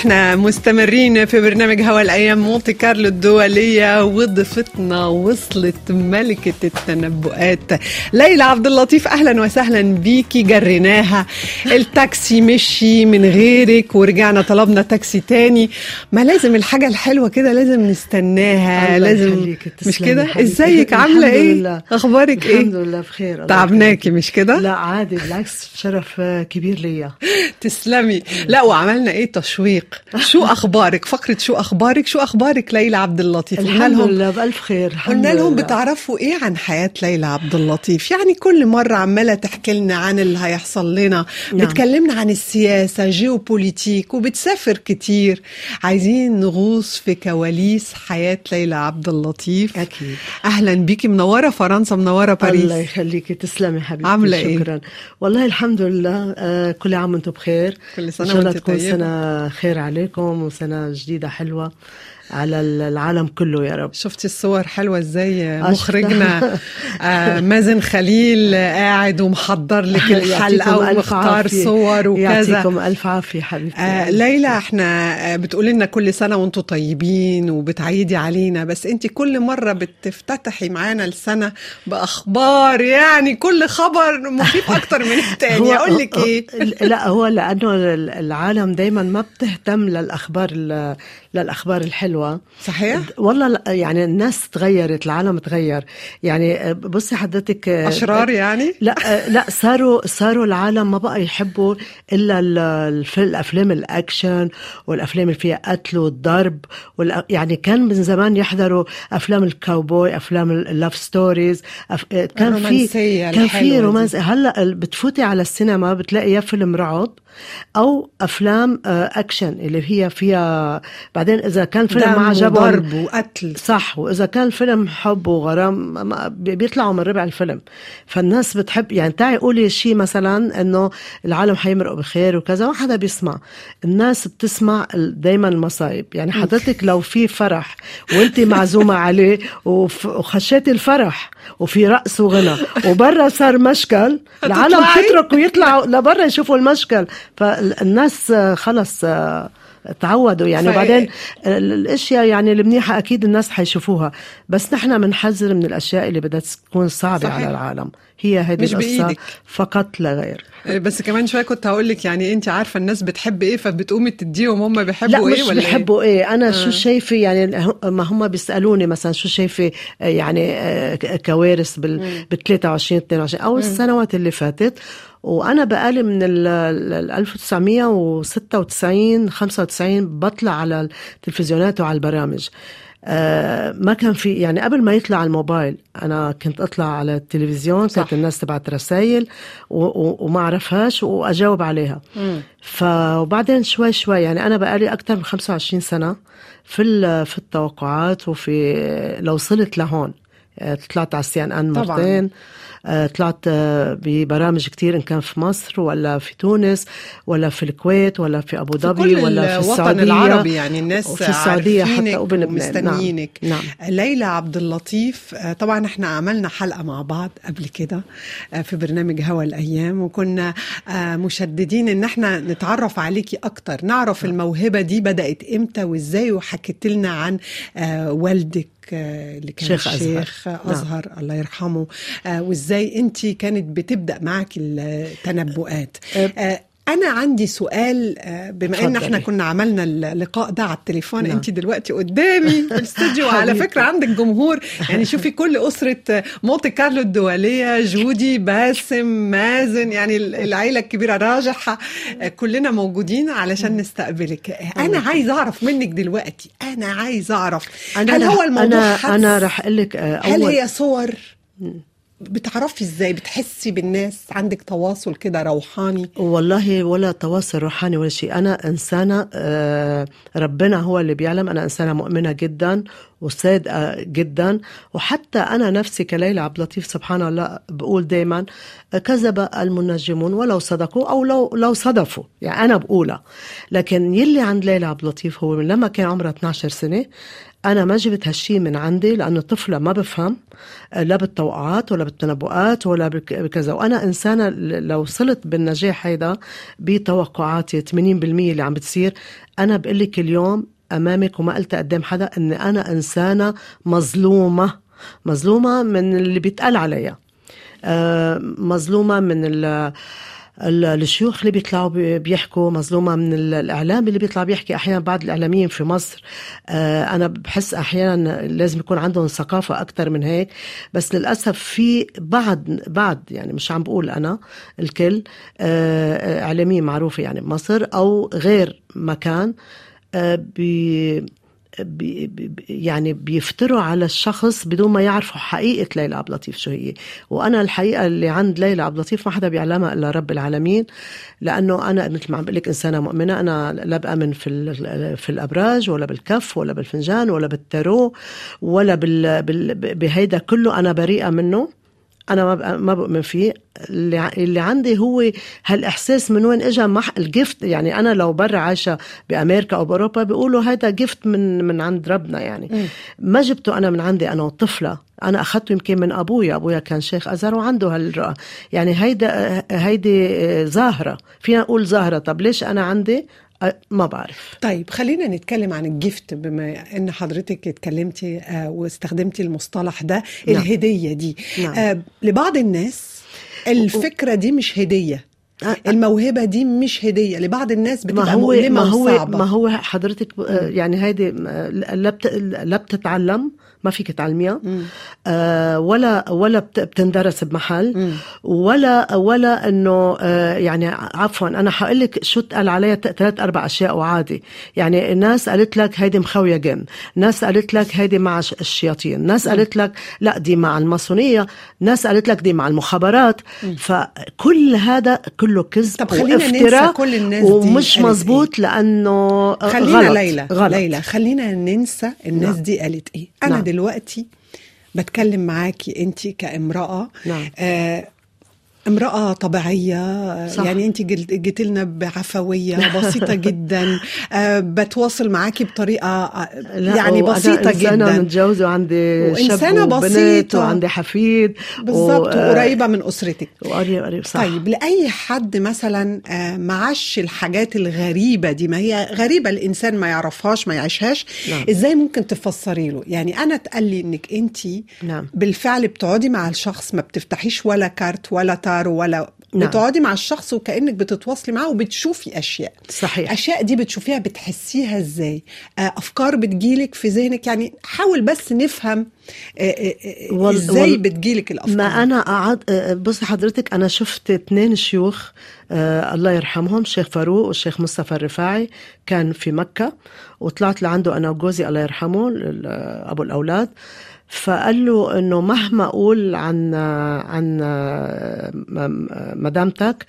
وإحنا مستمرين في برنامج هوا الأيام مونتي كارلو الدولية. وضيفتنا وصلت ملكة التنبؤات. ليلى عبد اللطيف أهلا وسهلا بيكي. جريناها. التاكسي مشي من غيرك ورجعنا طلبنا تاكسي تاني. ما لازم الحاجة الحلوة كده لازم نستناها. لازم مش كده. إزيك؟ عاملة الحمد إيه؟ لله. أخبارك الحمد إيه لله بخير تعبناكي. مش كده؟ لا عادي بالعكس شرف كبير ليا. تسلمي. لا وعملنا إيه؟ تشويق. شو أخبارك؟ فقرة شو أخبارك؟ شو أخبارك ليلى عبد اللطيف؟ قلنا الحمد لهم لله بألف خير قلنا لهم. بتعرفوا إيه عن حياة ليلى عبد اللطيف؟ يعني كل مرة عمالة تحكي لنا عن اللي هيحصل لنا. نعم. بتكلمنا عن السياسة جيوبوليتيك وبتسافر كتير. عايزين نغوص في كواليس حياة ليلى عبد اللطيف. أكيد. أهلا بيكي منورة فرنسا منورة باريس. الله يخليكي. تسلمي حبيبتي عاملة إيه؟ شكرا. والله الحمد لله آه كل عام وأنتم بخير. كل الله وأنت تكون. سنة خير عليكم وسنة جديدة حلوة. على العالم كله يا رب. شفتي الصور حلوة إزاي؟ مخرجنا آه، مازن خليل قاعد ومحضر لك الحلقة ألف ومختار عافية. صور وكذا. يعطيكم ألف عافية حبيبتي. آه ليلى إحنا آه، بتقولي لنا كل سنة وأنتم طيبين وبتعيدي علينا بس انت كل مرة بتفتتحي معانا السنة بأخبار يعني كل خبر مخيف أكتر من التاني. أقول لك إيه؟ لا هو لأنه العالم دايما ما بتهتم للأخبار ال- للأخبار الحلوه صحيح؟ والله لا يعني الناس تغيرت العالم تغير يعني بصي حضرتك أشرار يعني؟ لا لا صاروا صاروا العالم ما بقى يحبوا إلا ال- الف- الأفلام الأكشن والأفلام اللي فيها قتل والضرب والأ- يعني كان من زمان يحضروا أفلام الكاوبوي أفلام ال love stories أف... كان في كان في. romance هلأ بتفوتي على السينما بتلاقي يا فيلم رعب أو أفلام آه، أكشن اللي هي فيها بعدين إذا كان فيلم ما عجبهم وضرب وقتل. صح. وإذا كان فيلم حب وغرام بيطلعوا من ربع الفيلم. فالناس بتحب يعني تعي قولي شيء مثلا إنه العالم حيمرقوا بخير وكذا ما حدا بيسمع. الناس بتسمع دائما المصايب. يعني حضرتك لو في فرح وإنت معزومة عليه وخشيتي الفرح وفي رقص وغنى وبرا صار مشكل العالم؟ تترك ويطلعوا لبرا يشوفوا المشكل. فالناس آه، خلص آه، تعودوا يعني. وبعدين ال- الأشياء يعني المنيحه أكيد الناس حيشوفوها بس نحن بنحذر من الأشياء اللي بدها تكون صعبة صحيح. على العالم. هي هذه مش القصة بإيدك. فقط لا غير. بس كمان شوية كنت هقول لك يعني أنت عارفة الناس بتحب إيه فبتقومي تديهم هم بيحبوا لا إيه مش ولا بحبوا إيه. أنا شو شايفة يعني ما هم بيسألوني مثلا شو شايفة آه، يعني آه، كوارث بال بال 23 22 أو السنوات اللي فاتت. وأنا بقالي من ال ال- 1996 95 بطلع على التلفزيونات وعلى البرامج. آه ما كان في يعني قبل ما يطلع الموبايل أنا كنت أطلع على التلفزيون صح. كانت الناس تبعت رسائل وما أعرفهاش وأجاوب عليها. فوبعدين شوي شوي يعني أنا بقالي أكثر من 25 سنة في في التوقعات وفي لو وصلت لهون. آه، طلعت على السي إن إن طبعاً. مرتين آه، طلعت آه، ببرامج كتير إن كان في مصر ولا في تونس ولا في الكويت ولا في أبو في ظبي ولا في السعودية العربي يعني الناس وفي السعودية حتى وبلبنان ومستنيينك نعم. ليلى عبد اللطيف آه، طبعا إحنا عملنا حلقة مع بعض قبل كده آه، في برنامج هوا الأيام وكنا آه، مشددين إن إحنا نتعرف عليكي أكتر نعرف الموهبة دي بدأت إمتى وإزاي وحكيت لنا عن آه، والدك آه، اللي كان شيخ أزهر. الشيخ نعم. أزهر الله يرحمه آه، وإزاي انت كانت بتبدأ معك التنبؤات. آه، أنا عندي سؤال آه، بما إن إحنا اتفضلي. كنا عملنا اللقاء ده على التليفون نعم. أنت دلوقتي قدامي في الاستوديو حبيبتي. فكرة عندك جمهور يعني شوفي كل أسرة آه، مونتي كارلو الدولية جودي باسم مازن يعني العيلة الكبيرة راجحه آه، كلنا موجودين علشان نستقبلك أنا عايز أعرف منك دلوقتي أنا عايز أعرف هل هو الموضوع أنا حدس؟ أنا رح أقول لك آه، هل هي صور بتعرفي إزاي؟ بتحسي بالناس؟ عندك تواصل كده روحاني؟ والله ولا تواصل روحاني ولا شيء. أنا إنسانة آه، ربنا هو اللي بيعلم. أنا إنسانة مؤمنة جدا وصادقة جدا. وحتى أنا نفسي كليلى عبد اللطيف سبحان الله بقول دايما كذب المنجمون ولو صدقوا أو لو لو صدفوا. يعني أنا بقولها. لكن يلي عند ليلى عبد اللطيف هو من لما كان عمرها 12 سنة أنا ما جبت هالشي من عندي لأنه طفله ما بفهم آه، لا بالتوقعات ولا بالتنبؤات ولا بك- بكذا. وأنا إنسانة لو وصلت بالنجاح هيدا بتوقعاتي 80% اللي عم بتصير أنا بقول لك اليوم أمامك وما قلت قدام حدا إني أنا إنسانة مظلومة مظلومة من اللي بيتقال عليها آه، مظلومة من الشيوخ اللي بيطلعوا بي- بيحكوا مظلومة من ال- الإعلام اللي بيطلع بيحكي. أحيانا بعض الإعلاميين في مصر آه، أنا بحس أحيانا لازم يكون عندهم ثقافة أكتر من هيك. بس للأسف في بعض بعض يعني مش عم بقول أنا الكل آه، إعلاميين معروفة يعني بمصر أو غير مكان آه، بي يعني بيفتروا على الشخص بدون ما يعرفوا حقيقة ليلى عبد اللطيف شو هي. وأنا الحقيقة اللي عند ليلى عبد اللطيف ما حدا بيعلمها إلا رب العالمين لأنه أنا مثل ما عم بقول لك إنسانة مؤمنة أنا لا بأمن في في الأبراج ولا بالكف ولا بالفنجان ولا بالتارو ولا بال بهيدا كله أنا بريئة منه. أنا ما ما بؤمن فيه. اللي, اللي عندي هو هالإحساس من وين اجى مح الجفت يعني أنا لو برا عايشة بأمريكا أو بأوروبا بيقولوا هذا جفت من من عند ربنا يعني. ما جبته أنا من عندي أنا وطفلة. أنا اخذته يمكن من أبويا أبويا كان شيخ أزهر وعنده هالرؤى يعني هيدا هيدي ظاهره فينا نقول ظاهره طب ليش أنا عندي؟ ما بعرف طيب خلينا نتكلم عن الجفت بما إن حضرتك اتكلمتي آه، واستخدمتي المصطلح ده نعم. الهدية دي نعم. آه، لبعض الناس الفكرة دي مش هدية الموهبة دي مش هدية. لبعض الناس ما بتبقى هو مؤلمة ما هو وصعبة. ما هو حضرتك يعني هيدي آه، لا لا بتتعلم ما فيك تعلميها. مم. آه، ولا ولا بت- بتندرس بمحل. مم. ولا ولا إنه آه، يعني عفوا أنا حقول لك شو اتقال عليها ثلاث أربع أشياء وعادي. يعني الناس قالت لك هيدي مخويه جن. ناس قالت لك هيدي مع الشياطين. ناس قالت لك لا دي مع الماسونية. ناس قالت لك دي مع المخابرات. فكل هذا كله كذب طب خلينا ننسى كل الناس دي ومش قالت مزبوط لأنه خلينا غلط ليلى غلط ليلى خلينا ننسى الناس نعم. دي قالت إيه أنا نعم. دلوقتي بتكلم معاكي انت كامرأة نعم. آه امرأة طبيعية صح. يعني انت جيت لنا بعفوية بسيطة جدا آه بتواصل معاكي بطريقة آه، يعني بسيطة إنسانة جدا متجوزة وعندي وإنسانة شاب بسيطة. وعندي حفيد بالظبط و- وقريبة من أسرتك. وقريب قريب صح. طيب لأي حد مثلا آه، معاش الحاجات الغريبة دي؟ ما هي غريبة الإنسان ما يعرفهاش ما يعيشهاش. نعم. إزاي ممكن تفسري له؟ يعني أنا اتقال لي إنك أنت نعم. بالفعل بتقعدي مع الشخص ما بتفتحيش ولا كارت ولا تارو ولا نعم. بتقعدي مع الشخص وكأنك بتتواصلي معاه وبتشوفي أشياء. صحيح. الأشياء دي بتشوفيها بتحسيها إزاي؟ آه، أفكار بتجيلك في ذهنك؟ يعني حاول بس نفهم وال- إزاي وال- بتجيلك الأفكار؟ ما أنا قعد آه، بصي حضرتك أنا شفت اثنين شيوخ آه الله يرحمهم الشيخ فاروق والشيخ مصطفى الرفاعي كان في مكة وطلعت لعنده أنا وجوزي الله يرحمه آه، أبو الأولاد. فقال له إنه مهما أقول عن عن آه، مدامتك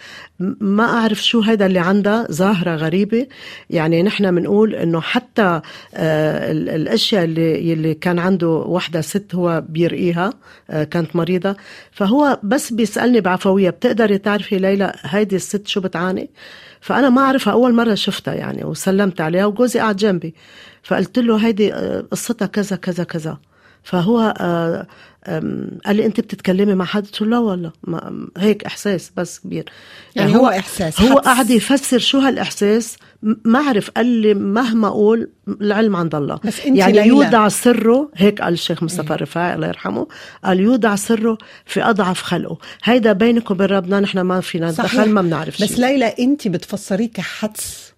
ما أعرف شو هيدا اللي عندها ظاهرة غريبة. يعني نحن بنقول إنه حتى آه، ال- الأشياء اللي اللي كان عنده وحدة ست هو بيرقيها آه، كانت مريضة. فهو بس بيسألني بعفوية بتقدري تعرفي ليلى هيدي الست شو بتعاني؟ فأنا ما أعرفها أول مرة شفتها يعني وسلمت عليها وجوزي قاعد جنبي. فقلت له هيدي آه، قصتها كذا كذا كذا. فهو آه، قال لي انت بتتكلمي مع حد قلت له لا والله ما هيك احساس بس كبير يعني هو إحساس هو حدس. قاعد يفسر شو هالإحساس ما عرف قال لي مهما أقول العلم عند الله بس أنت يعني ليلى. يودع سره هيك قال الشيخ مصطفى الرفاعي الله يرحمه قال يودع سره في أضعف خلقه هيدا بينك وبين ربنا نحن ما فينا صحيح. دخل ما بنعرف بس ليلى انت بتفسريه كحدس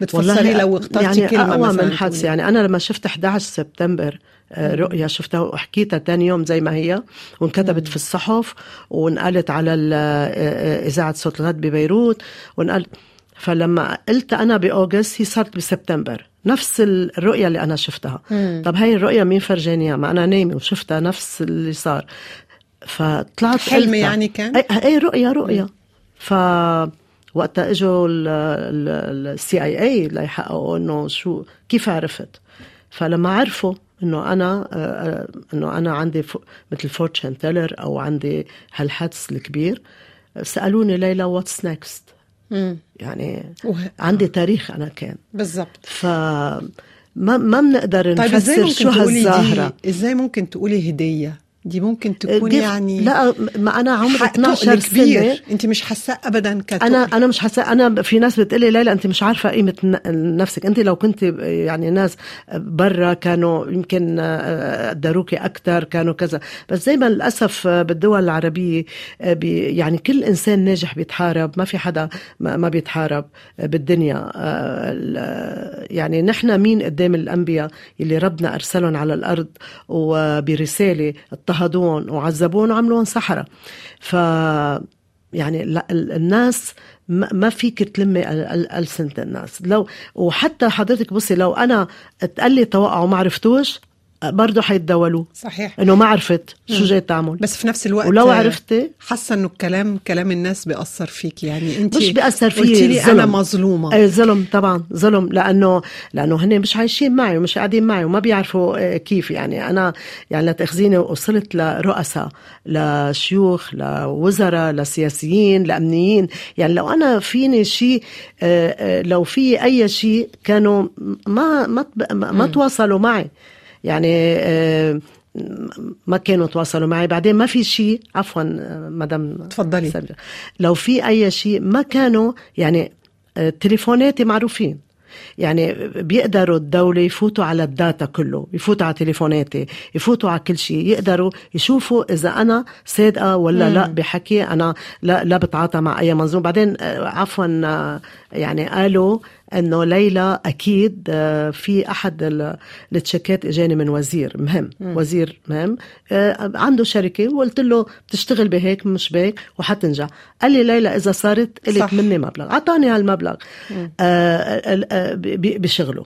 بتفسري لو اخترتي يعني كلمة أقوى من حدس. يعني أنا لما شفت 11 سبتمبر آه، رؤيا شفتها وحكيتها تاني يوم زي ما هي وانكتبت في الصحف وانقلت على ال- آه، آه، إذاعة صوت الغد ببيروت وانقلت فلما قلت أنا بأوغست هي صارت بسبتمبر. نفس الرؤية اللي أنا شفتها. مم. طب هاي الرؤية مين فرجانيها؟ ما أنا نايمة وشفتها نفس اللي صار. فطلعت حلم. يعني كان؟ اي أي رؤيا رؤيا. ف وقتها إجوا السي آي آي ليحققوا إنه شو كيف عرفت؟ فلما عرفوا إنه أنا آه، إنه أنا عندي مثل fortune teller أو عندي هالحدث الكبير سألوني ليلى what's next. يعني وه- عندي تاريخ أنا كان. بالظبط ف ما ما بنقدر طيب نفسر شو تقولي هالزهرة. إزاي ممكن تقولي هدية؟ دي ممكن تكون دي- يعني لا ما أنا عمري حق 12 تقل سنة. كبير. أنت مش حاساه ابدا كتقل أنا أنا مش حاسة. أنا في ناس بتقلي ليلى أنت مش عارفة قيمة نفسك. أنت لو كنت يعني ناس برا كانوا يمكن قدروكي أكثر كانوا كذا. بس زي ما للأسف بالدول العربية بي يعني كل إنسان ناجح بيتحارب. ما في حدا ما ما بيتحارب بالدنيا. يعني نحن مين قدام الأنبياء اللي ربنا أرسلهم على الأرض وبرسالة اضطهدون وعذبون وعملون سحرة. ف يعني الناس ما فيك تلمي ألسنة الناس. لو وحتى حضرتك بصي لو أنا تقلي توقع وما عرفتوش برضه حيتداولوا صحيح. إنه ما عرفت شو جاي تعمل. بس في نفس الوقت ولو عرفتي حاسة إنه الكلام كلام الناس بيأثر فيك يعني. أنت مش بيأثر فيي قلتي لي أنا. مظلومة. إيه ظلم طبعا ظلم. لأنه لأنه هن مش عايشين معي ومش قاعدين معي وما بيعرفوا آه، كيف يعني. أنا يعني لا تاخذيني وصلت لرؤساء لشيوخ لوزراء لسياسيين لأمنيين. يعني لو أنا فيني شيء آه، آه، لو في أي شيء كانوا ما ما ما تواصلوا معي. يعني آه، ما كانوا تواصلوا معي. بعدين ما في شيء عفوا آه، مدام تفضلي. سميرة. لو في أي شيء ما كانوا يعني آه، تليفوناتي معروفين. يعني بيقدروا الدولة يفوتوا على الداتا كله يفوتوا على تليفوناتي يفوتوا على كل شيء. يقدروا يشوفوا إذا أنا صادقة ولا لا بحكي. أنا لا, لا بتعاطى مع أي منظومة. بعدين عفوا يعني قالوا أنه ليلى أكيد آه، في أحد ال- التشيكات إجاني من وزير مهم وزير مهم. آه، عنده شركة وقلت له بتشتغل بهيك مش بهيك وحتنجح. قال لي ليلى إذا صارت صح. لك مني مبلغ. اعطاني هالمبلغ. آه، بشغله.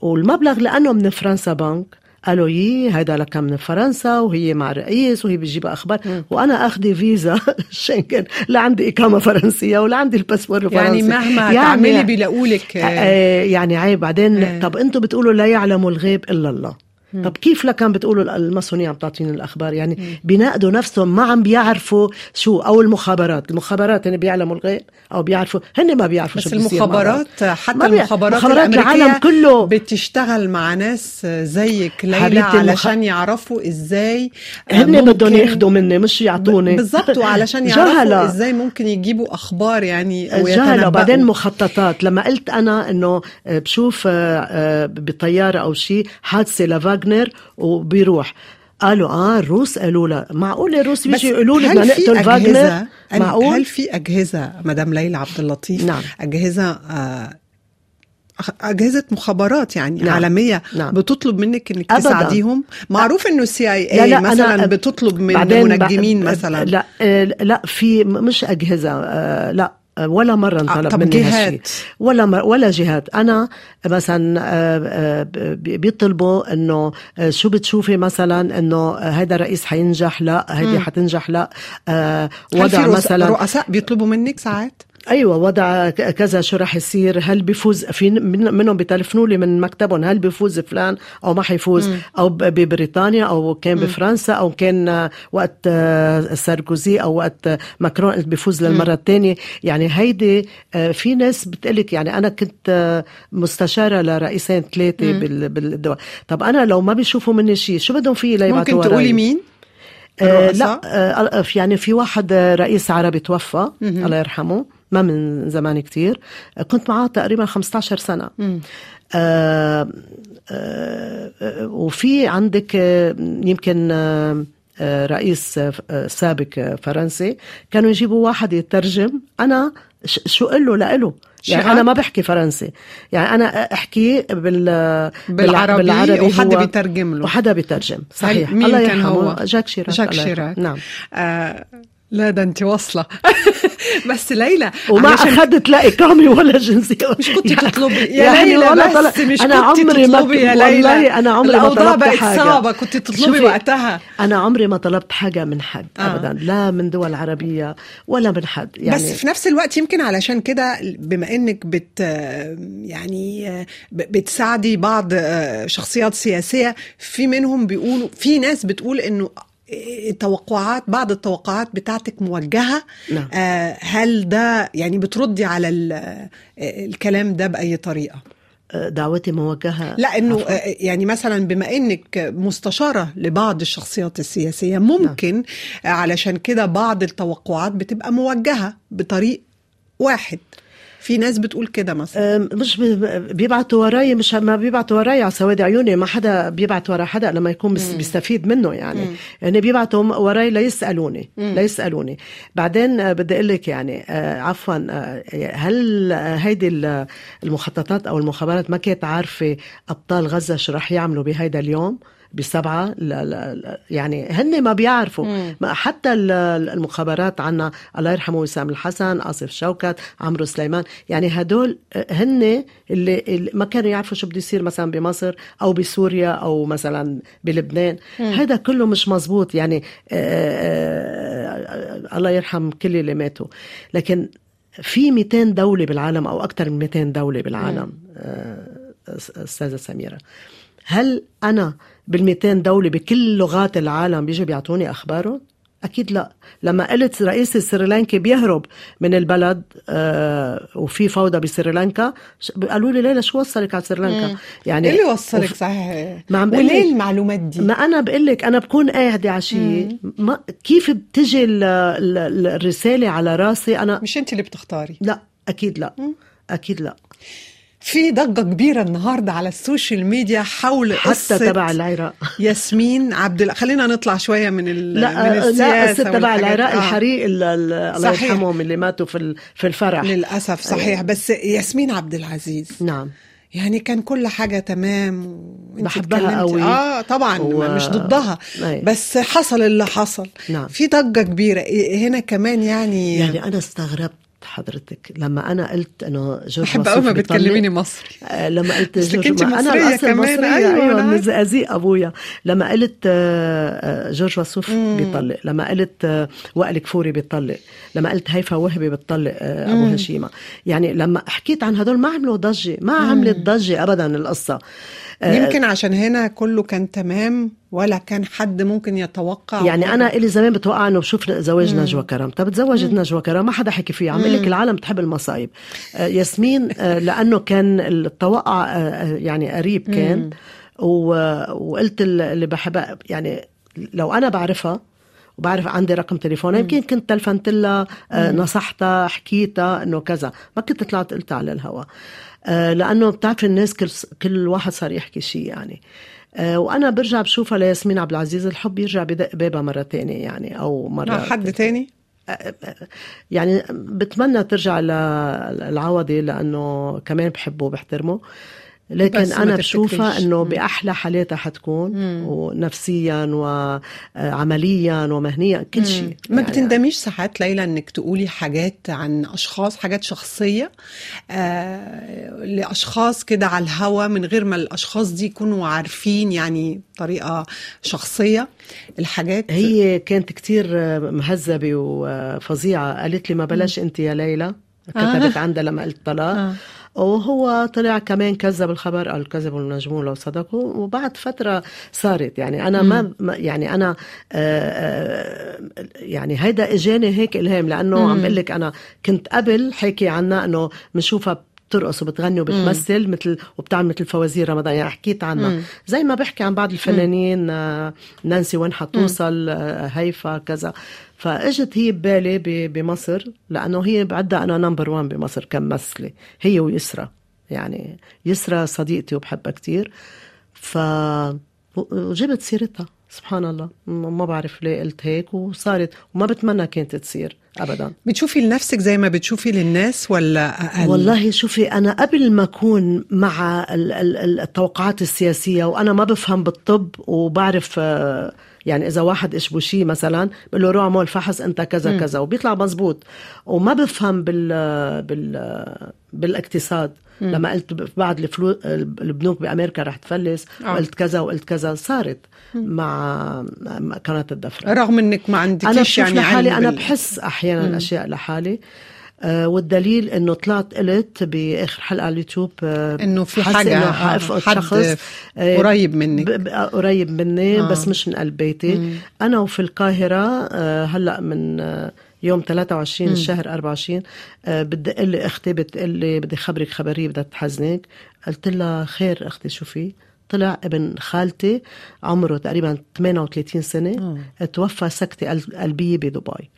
والمبلغ لأنه من فرنسا بنك قالوا يي هيدا لك من فرنسا وهي مع رئيس وهي بتجيب أخبار. وأنا اخذي فيزا شنغن لا عندي إقامة فرنسية ولا عندي الباسبور الفرنسي. يعني مهما تعملي بيلاقوا لك آه، يعني عيب. بعدين آه. طب أنتم بتقولوا لا يعلم الغيب إلا الله. طب كيف لكان بتقولوا الماسونية عم تعطيني الأخبار يعني بيناقضوا نفسهم ما عم بيعرفوا شو أو المخابرات المخابرات هن بيعلموا الغيب أو بيعرفوا هن ما بيعرفوا بس شو. المخابرات حتى ما المخابرات مخابرات الأمريكية العالم كله. بتشتغل مع ناس زيك ليلى علشان يعرفوا إزاي هن ممكن- بدهم ياخذوا مني مش يعطوني بالضبط وعلشان يعرفوا جهلة. إزاي ممكن يجيبوا أخبار يعني جهلة. وبعدين مخططات لما قلت أنا أنه بشوف آه، آه، بطيارة أو شيء حادثة لفاغنر وبيروح. قالوا آه الروس قالوا لا. معقول الروس بيجي يقولوا لي بدنا نقتل فاغنر معقول هل في أجهزة مدام ليلى عبد اللطيف؟ نعم. أجهزة آه، أجهزة مخابرات يعني نعم. عالمية نعم. بتطلب منك إنك أبداً. تساعديهم. معروف إنه السي آي اي لا، مثلا أنا- بتطلب من منجمين مثلا. لا آه، لا في مش أجهزة آه، لا. ولا مرة انطلب طب مني جهات؟ هالشيء ولا مر ولا جهات أنا مثلا آه، آه، بيطلبوا إنه آه، شو بتشوفي مثلا إنه آه، هيدا رئيس حينجح؟ لا. هيدي حتنجح؟ لا. آه، وضع مثلا رؤساء بيطلبوا منك ساعات؟ أيوه وضع كذا شو رح يصير؟ هل بيفوز في من- منهم بتلفنوا لي من مكتبهم هل بيفوز فلان أو ما حيفوز؟ أو ب- ببريطانيا أو كان بفرنسا أو كان وقت آه، ساركوزي أو وقت ماكرون قلت بيفوز للمرة الثانية. يعني هيدي آه، في ناس بتقلك يعني أنا كنت آه، مستشارة لرئيسين ثلاثة بال- بالدول. طب أنا لو ما بيشوفوا مني شيء شو بدهم فيي ليبعتوا ممكن تقولي؟ مين؟ آه؟ لا آه يعني في واحد آه، رئيس عربي توفى الله يرحمه ما من زمان كتير. آه، كنت معاه تقريبا 15 سنة. آه آه آه، وفي عندك آه، يمكن آه، آه، رئيس آه، سابق آه، فرنسي كانوا يجيبوا واحد يترجم أنا شو قل له لإله يعني؟ أنا ما بحكي فرنسي يعني أنا أحكي بال بالعربي وحدا هو- بيترجم له. وحدا بيترجم صحيح مين الله كان. هو؟ جاك شيراك جاك. شيراك نعم آه لا ده انت واصلة. بس ليلى وما علشان أخذت لا اقامه ولا جنسيه مش كنت يعني- تطلبي. يا يعني ليلى بس طلب- مش أنا عمري ما يا ليلى. والله أنا عمري ما طلبت بقت حاجة. صعبة. كنت تطلبي وقتها. أنا عمري ما طلبت حاجة من حد آه. ابدا لا من دول عربية ولا من حد. يعني بس في نفس الوقت يمكن علشان كده بما إنك بت يعني بتساعدي بعض شخصيات سياسية في منهم بيقولوا في ناس بتقول إنه التوقعات بعض التوقعات بتاعتك موجهة. نعم. آه، هل ده يعني بتردي على ال- الكلام ده بأي طريقة؟ دعوتي موجهة. لا إنه. آه، يعني مثلا بما إنك مستشارة لبعض الشخصيات السياسية ممكن آه، علشان كده بعض التوقعات بتبقى موجهة بطريق واحد. في ناس بتقول كده مثلا. مش بي- بيبعتوا وراي مش ما بيبعتوا وراي على سواد عيوني ما حدا بيبعت ورا حدا لما يكون بس بيستفيد منه يعني. يعني بيبعتوا وراي ليسألوني ليسألوني. بعدين آه، بدي أقول لك يعني آه، عفوا آه، هل هيدي ال- المخططات أو المخابرات ما كانت عارفة أبطال غزة شو رح يعملوا بهيدا اليوم؟ بسبعة لا لا لا يعني هن ما بيعرفوا. ما حتى ال- المخابرات عنا الله يرحمه وسام الحسن آصف شوكت عمرو سليمان يعني هدول هن اللي, اللي ما كانوا يعرفوا شو بده يصير مثلا بمصر أو بسوريا أو مثلا بلبنان. هذا كله مش مزبوط يعني آه، آه، الله يرحم كل اللي ماتوا. لكن في 200 دولة بالعالم أو أكثر من 200 دولة بالعالم آه، أستاذة سميرة. هل أنا بال 200 دولة بكل لغات العالم بيجوا بيعطوني أخبارهم؟ أكيد لا. لما قلت رئيس السريلانكي بيهرب من البلد آه وفي فوضى بسريلانكا قالوا لي ليلى شو وصلك على سريلانكا؟ يعني اللي وصلك وف- صحيح. ما عم وليه المعلومات دي؟ ما أنا بقول لك أنا بكون قاعدة عشيه ما كيف بتجي ال- ال- الرسالة على راسي؟ أنا مش أنت اللي بتختاري. لا أكيد لا. أكيد لا. في ضجة كبيرة النهارده على السوشيال ميديا حول حتى تبع العراق. ياسمين عبد الله خلينا نطلع شوية من ال... لا من لا السياسة قصة تبع العراق آه. الحريق ال- ال- الله. يرحمهم اللي ماتوا في في الفرح. للأسف صحيح. بس ياسمين عبد العزيز. نعم. يعني كان كل حاجة تمام. بحبها قوي. آه طبعا. و- مش ضدها. أي. بس حصل اللي حصل. نعم. في ضجة كبيرة. إيه- هنا كمان يعني, يعني أنا استغربت. حضرتك لما أنا قلت إنه جورج بحب قوي ما بتكلميني مصري. آه، لما قلت جورج أنت ما أنا مصرية الاصل كمان، مصرية أيوة، أيوه أنا من. زقازيق أبويا. لما قلت آه، آه، جورج وسوف بيطلق لما قلت وائل كفوري بيطلق لما قلت هيفا وهبي بتطلق أبو هشيمة. يعني لما حكيت عن هدول ما عملوا ضجة ما عملت ضجة ابدا القصة. يمكن عشان هنا كله كان تمام ولا كان حد ممكن يتوقع يعني أنا إلي زمان بتوقع إنه بشوف زواج نجوى كرم. طب تزوجت نجوى كرم ما حدا حكي فيها. عم لك العالم بتحب المصايب. آه، ياسمين آه، لأنه كان التوقع آه، آه، يعني قريب كان. وقلت ال- اللي بحبها يعني لو أنا بعرفها وبعرف عندي رقم تليفونها. يمكن كنت تلفنت لها آه، نصحتها حكيتها إنه كذا. ما كنت طلعت قلتها على الهواء آه، لأنه بتعرف الناس كل كل واحد صار يحكي شيء يعني. آه، وأنا برجع بشوفها لياسمين عبد العزيز الحب يرجع بدق بابها مرة تانية يعني أو مرة مع حد تاني؟ يعني بتمنى ترجع للعوضي لأنه كمان بحبه وبحترمه. لكن أنا بشوفها. إنه. بأحلى حالاتها حتكون ونفسيا وعمليا ومهنيا كل شيء. ما يعني بتندميش ساعات ليلى إنك تقولي حاجات عن أشخاص حاجات شخصية آه لأشخاص كده على الهوا من غير ما الأشخاص دي يكونوا عارفين يعني طريقه شخصية؟ الحاجات هي كانت كتير مهذبة وفظيعة. قالت لي ما بلاش أنت يا ليلى كتبت عندها لما قلت طلاق. آه. وهو طلع كمان كذب الخبر قال كذبوا النجمون لو صدقوا وبعد فترة صارت. يعني أنا ما يعني أنا آه، آه، يعني هيدا إجاني هيك إلهام لأنه عم بقول لك أنا كنت قبل حكي عنها إنه بنشوفها بترقص وبتغني وبتمثل مثل وبتعمل مثل فوازير رمضان. يعني حكيت عنها. زي ما بحكي عن بعض الفنانين آه، نانسي وين حتوصل آه، هيفا كذا. فاجت هي ببالي بمصر لأنه هي بعدها أنا نمبر وان بمصر كممثلة هي ويسرا. يعني يسرا صديقتي وبحبها كتير. ف وجبت سيرتها. سبحان الله. م- ما بعرف ليه قلت هيك وصارت وما بتمنى كانت تصير ابدا. بتشوفي لنفسك زي ما بتشوفي للناس ولا أقل؟ والله شوفي أنا قبل ما أكون مع ال- ال- ال- التوقعات السياسية وأنا ما بفهم بالطب وبعرف آه، يعني إذا واحد اشبوشي مثلا بقول له روح اعمل فحص أنت كذا كذا وبيطلع مزبوط. وما بفهم بال بال بالإقتصاد. لما قلت ب- بعد الفلو البنوك بأمريكا رح تفلس آه. وقلت كذا وقلت كذا صارت مع مع قناة الدفرة. رغم إنك ما بشوف يعني لحالي علم أنا بحس أحيانا اشياء لحالي. آه والدليل إنه طلعت قلت بآخر حلقة على اليوتيوب آه إنه في حاجة إنه حد شخص آه، قريب منك. قريب مني آه. بس مش من قلب بيتي. أنا وفي القاهرة هلأ من يوم 23 الشهر 24 آه، بدي لي أختي بتقول لي بدي خبرك خبرية بدها تحزنك. قلت لها خير أختي شو في طلع ابن خالتي عمره تقريبا 38 سنة توفى سكتة قلب- قلبية بدبي.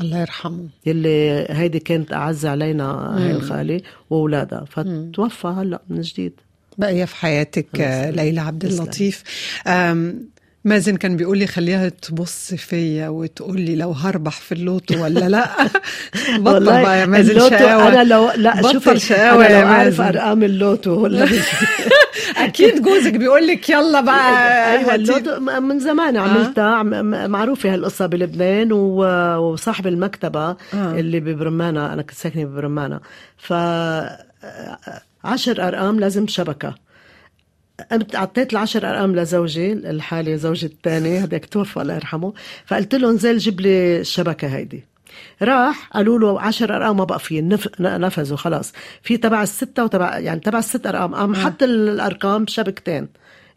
الله يرحمه. يلي هيدي كانت أعز علينا هاي الخالة وأولادها. فتوفى هلأ من جديد. باقيه في حياتك آه، ليلى عبد اللطيف. مازن كان بيقول لي خليها تبص فيا وتقول لي لو هربح في اللوتو ولا لا. بطل بقى يا مازن اللوتو شقاوة. أنا لو لا بطل شقاوة يا مازن. أرقام اللوتو ولا أكيد جوزك بيقول لك يلا بقى. أيوه هاتي. اللوتو من زمان عملتها. عم- م- معروفة هالقصة بلبنان وصاحب المكتبة آه. اللي ببرمانه أنا كنت ساكنة ببرمانه ف عشر أرقام لازم شبكة. أعطيت العشر أرقام لزوجي الحالي زوجي الثاني هذاك توفى الله يرحمه. فقلت له انزل جيب لي الشبكة هيدي. راح قالوا له 10 أرقام ما بقى في نف... نفذوا خلاص. في تبع الستة وتبع يعني تبع الست أرقام قام حط الأرقام بشبكتين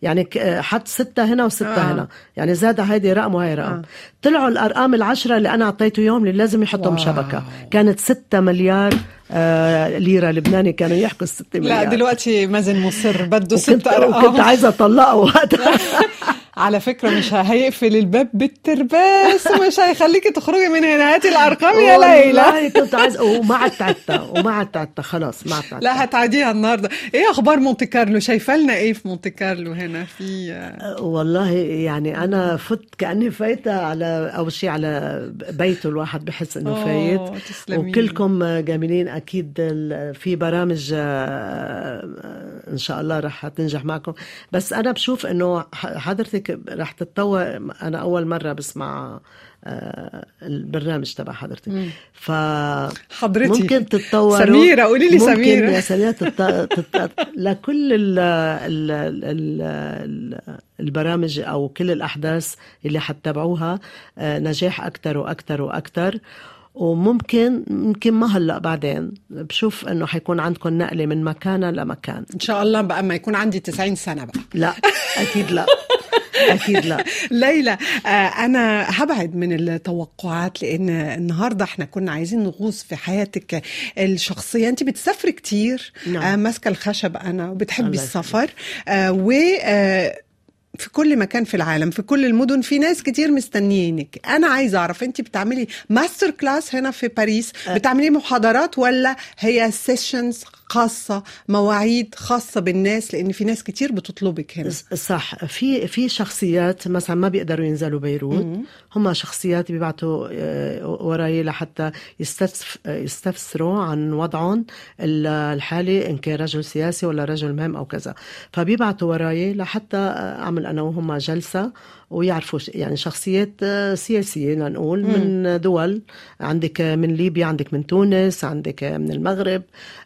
يعني ك- حط ستة هنا وستة آه. هنا يعني زاد هيدي رقم وهي رقم آه. طلعوا الأرقام العشرة اللي أنا أعطيته يوم اللي لازم يحطهم واو. شبكة كانت ستة مليار آه ليرة لبناني كانوا يحكوا الستة مليار لا دلوقتي مازن مصر بده ست وكنت, وكنت أرقام عايزة أطلقه وقتها على فكرة مش هيقفل الباب بالترباس ومش هيخليكي تخرجي من هنا. هاتي الأرقام يا ليلى. والله كنت عدت عدتها وما عدت عدتها خلاص ما عدت عدتها لا هتعديها النهارده. إيه أخبار مونت كارلو؟ شايفة لنا إيه في مونت كارلو هنا؟ في والله يعني أنا فت كأني فايتة على أول شيء على بيته الواحد بحس إنه فايت. وكلكم جميلين أكيد في برامج آه، إن شاء الله رح تنجح معكم. بس أنا بشوف إنه ح- حضرتك رح تتطور أنا أول مرة بسمع آه، البرنامج تبع حضرتك. ف حضرتي. ممكن تتطور سميرة، قولي لي ممكن سميرة. يا سميرة تت... تت... لكل ال... ال... ال... ال... البرامج أو كل الأحداث اللي حتتابعوها آه، نجاح أكثر وأكثر وأكثر وممكن يمكن ما هلا بعدين بشوف إنه حيكون عندكم نقلة من مكان لمكان. إن شاء الله بقى ما يكون عندي 90 سنة بقى. لا أكيد لا. أكيد لا. ليلى آه، أنا هبعد من التوقعات لأن النهارده إحنا كنا عايزين نغوص في حياتك الشخصية. أنت بتسافري كتير نعم. آه، ماسكة الخشب أنا وبتحبي السفر آه، و آه، في كل مكان في العالم في كل المدن في ناس كتير مستنيينك. أنا عايزة أعرف انت بتعملي master class هنا في باريس بتعملي محاضرات ولا هي sessions خاصة مواعيد خاصة بالناس لأن في ناس كتير بتطلبك هنا. صح. في في شخصيات مثلا ما بيقدروا ينزلوا بيروت. هم شخصيات بيبعتوا آه، وراي لحتى يستفس- يستفسروا عن وضعهم ال- الحالي إن كان رجل سياسي ولا رجل مهم أو كذا. فبيبعتوا وراي لحتى أعمل أنا وهم جلسة ويعرفوا يعني شخصيات آه، سياسية لنقول من دول. عندك من ليبيا عندك من تونس عندك من المغرب.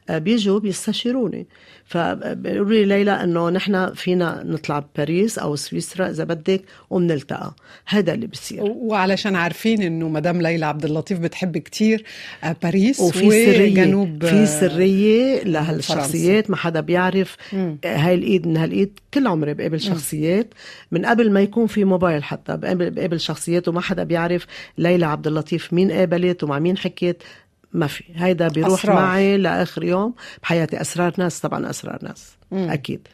آه، بيجوا بيستشيروني. فبيقولوا لي ليلى إنه نحن فينا نطلع باريس أو سويسرا إذا بدك وبنلتقى هذا اللي بصير. وعلشان عارفين إنه مدام ليلى عبد اللطيف بتحب كتير آه، باريس وفي سريه وجنوب في سرية لهالشخصيات. ما حدا بيعرف هاي الإيد من هالإيد كل عمري بقابل شخصيات. من قبل ما يكون في موبايل حتى بقابل شخصيات وما حدا بيعرف ليلى عبد اللطيف مين قابلت ومع مين حكيت. ما في هيدا بيروح أسرار. معي لآخر يوم بحياتي أسرار ناس طبعا أسرار ناس مم. أكيد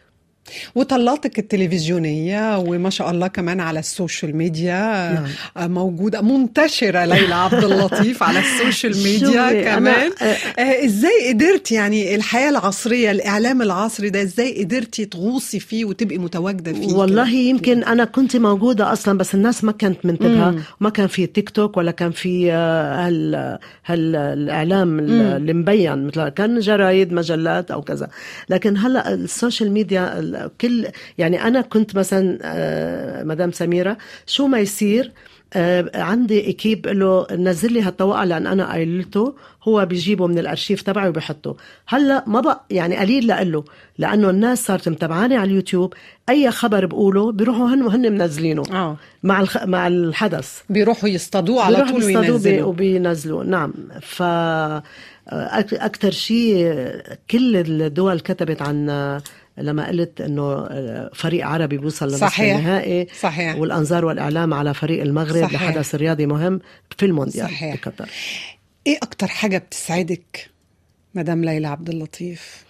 وطلاتك التلفزيونية وما شاء الله كمان على ال social media نعم. آه، موجودة منتشرة ليلى عبد اللطيف على ال social media شوفي، أنا- كمان. آه، إزاي قدرتي يعني الحياة العصرية الإعلام العصري ده إزاي قدرتي تغوصي فيه وتبقي متواجدة فيه والله كده؟ يمكن أنا كنت موجودة أصلا بس الناس ما كانت منتبهة. وما كان في تيك توك ولا كان في آه، هال هال الإعلام اللي مبين مثل كان جرايد مجلات أو كذا. لكن هلأ ال social media كل يعني أنا كنت مثلا آه، مدام سميرة شو ما يصير آه، عندي إكيب له نزل لي هالتوقع لأن أنا قايلته هو بيجيبه من الأرشيف تبعي وبحطه. هلأ ما بقى يعني قليل لقله لأنه الناس صارت متابعاني على اليوتيوب أي خبر بقوله بيروحوا هن وهن منزلينه آه. مع الخ... مع الحدث. بيروحوا يصطادوه على طول وينزلوا وبينزلوا نعم. ف أكثر شيء كل الدول كتبت عن لما قلت إنه فريق عربي بيوصل لنصف صحيح. النهائي صحيح والأنظار والإعلام على فريق المغرب صحيح. لحدث رياضي مهم في المونديال صحيح. بقطر إيه أكتر حاجة بتسعدك مدام ليلى عبد اللطيف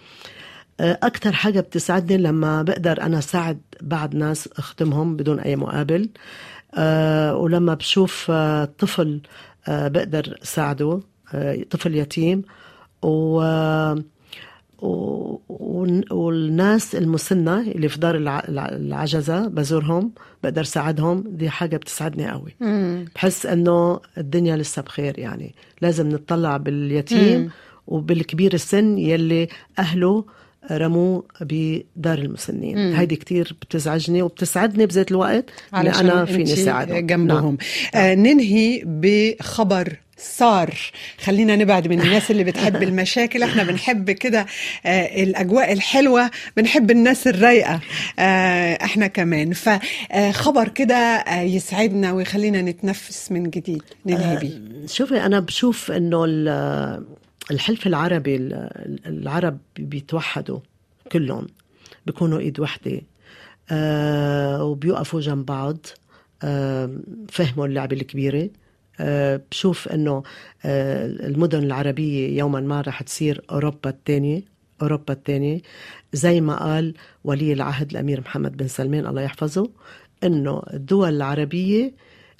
أكتر حاجة بتسعدني لما بقدر أنا ساعد بعض ناس أخدمهم بدون أي مقابل أه ولما بشوف آه، طفل أه بقدر ساعده أه طفل يتيم و والناس المسنة اللي في دار الع- الع- العجزة بزورهم بقدر ساعدهم دي حاجة بتسعدني قوي. بحس إنه الدنيا لسه بخير يعني. لازم نطلع باليتيم مم. وبالكبير السن يلي أهله رموه بدار المسنين. هيدي كتير بتزعجني وبتسعدني بذات الوقت اللي أنا فيني ساعدهم جنبهم. نعم. آه ننهي بخبر صار. خلينا نبعد من الناس اللي بتحب المشاكل. إحنا بنحب كده آه الأجواء الحلوة بنحب الناس الرايقة. آه إحنا كمان. فخبر كده آه يسعدنا ويخلينا نتنفس من جديد. ننهي بيه. شوفي أنا بشوف إنه ال- الحلف العربي ال- العرب بيتوحدوا كلهم بيكونوا إيد وحدة آه وبيوقفوا جنب بعض آه فهموا اللعبة الكبيرة آه بشوف إنه آه المدن العربية يوما ما رح تصير أوروبا الثانية أوروبا الثانية. زي ما قال ولي العهد الأمير محمد بن سلمان الله يحفظه إنه الدول العربية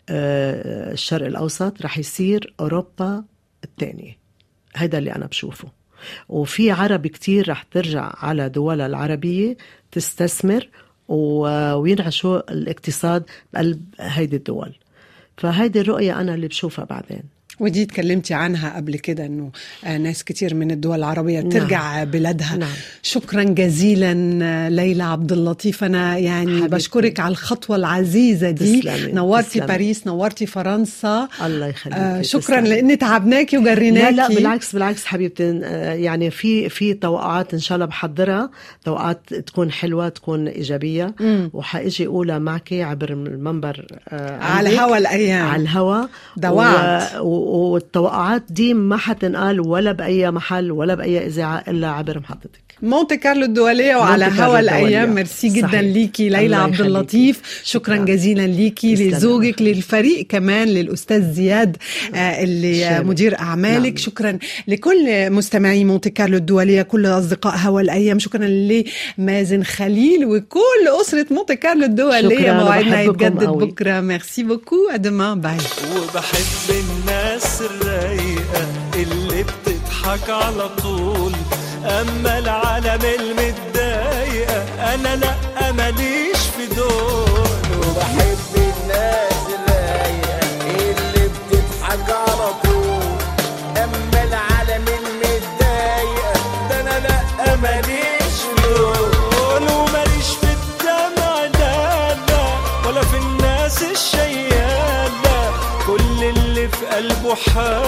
آه، الشرق الأوسط رح يصير أوروبا الثانية. هيدا اللي أنا بشوفه. وفي عرب كتير رح ترجع على دولها العربية تستثمر وينعشوا الاقتصاد بقلب هيدي الدول. فهيدي الرؤية أنا اللي بشوفها بعدين. ودي اتكلمتي عنها قبل كده إنه آه، ناس كتير من الدول العربية نعم. ترجع بلادها نعم. شكرا جزيلا آه، ليلى عبد اللطيف أنا يعني حبيبتي. بشكرك على الخطوة العزيزة دي تسلمي، نورتي تسلمي. باريس نورتي فرنسا الله يخليك آه شكرا لأني تعبناكي لا وجريناكي لا بالعكس بالعكس حبيبتي آه، يعني في في توقعات إن شاء الله بحضرها توقعات تكون حلوة تكون إيجابية مم. وحأجي اقولها معك عبر المنبر آه، على عندك. هوا الأيام على الهوا ده وعد. و- والتوقعات دي ما حتنقال ولا بأي محل ولا بأي إذاعة إلا عبر محطتك مونte كارلو الدولية وعلى هوا. الأيام ميرسي جدا صحيح. ليكي ليلى عبد. اللطيف شكرا شكراً. جزيلا ليكي. لزوجك للفريق كمان للأستاذ زياد آه، اللي آه، شامل. مدير أعمالك نعم. شكرا لكل مستمعي مونت كارلو الدولية كل أصدقاء هوا الأيام شكرا لمازن خليل وكل أسرة مونت كارلو الدولية موعدنا يتجدد قوي. بكرة merci beaucoup à demain bye وبحب الناس الرايقة اللي بتضحك على طول أما العالم المتضايقة أنا لأ ماليش في دول. وبحب الناس الرايقة اللي بتضحك على طول. أما العالم المتضايقة ده أنا لأ ماليش في دول. وماليش في الدمع لا ولا في الناس الشيالة. كل اللي في قلبه حاجة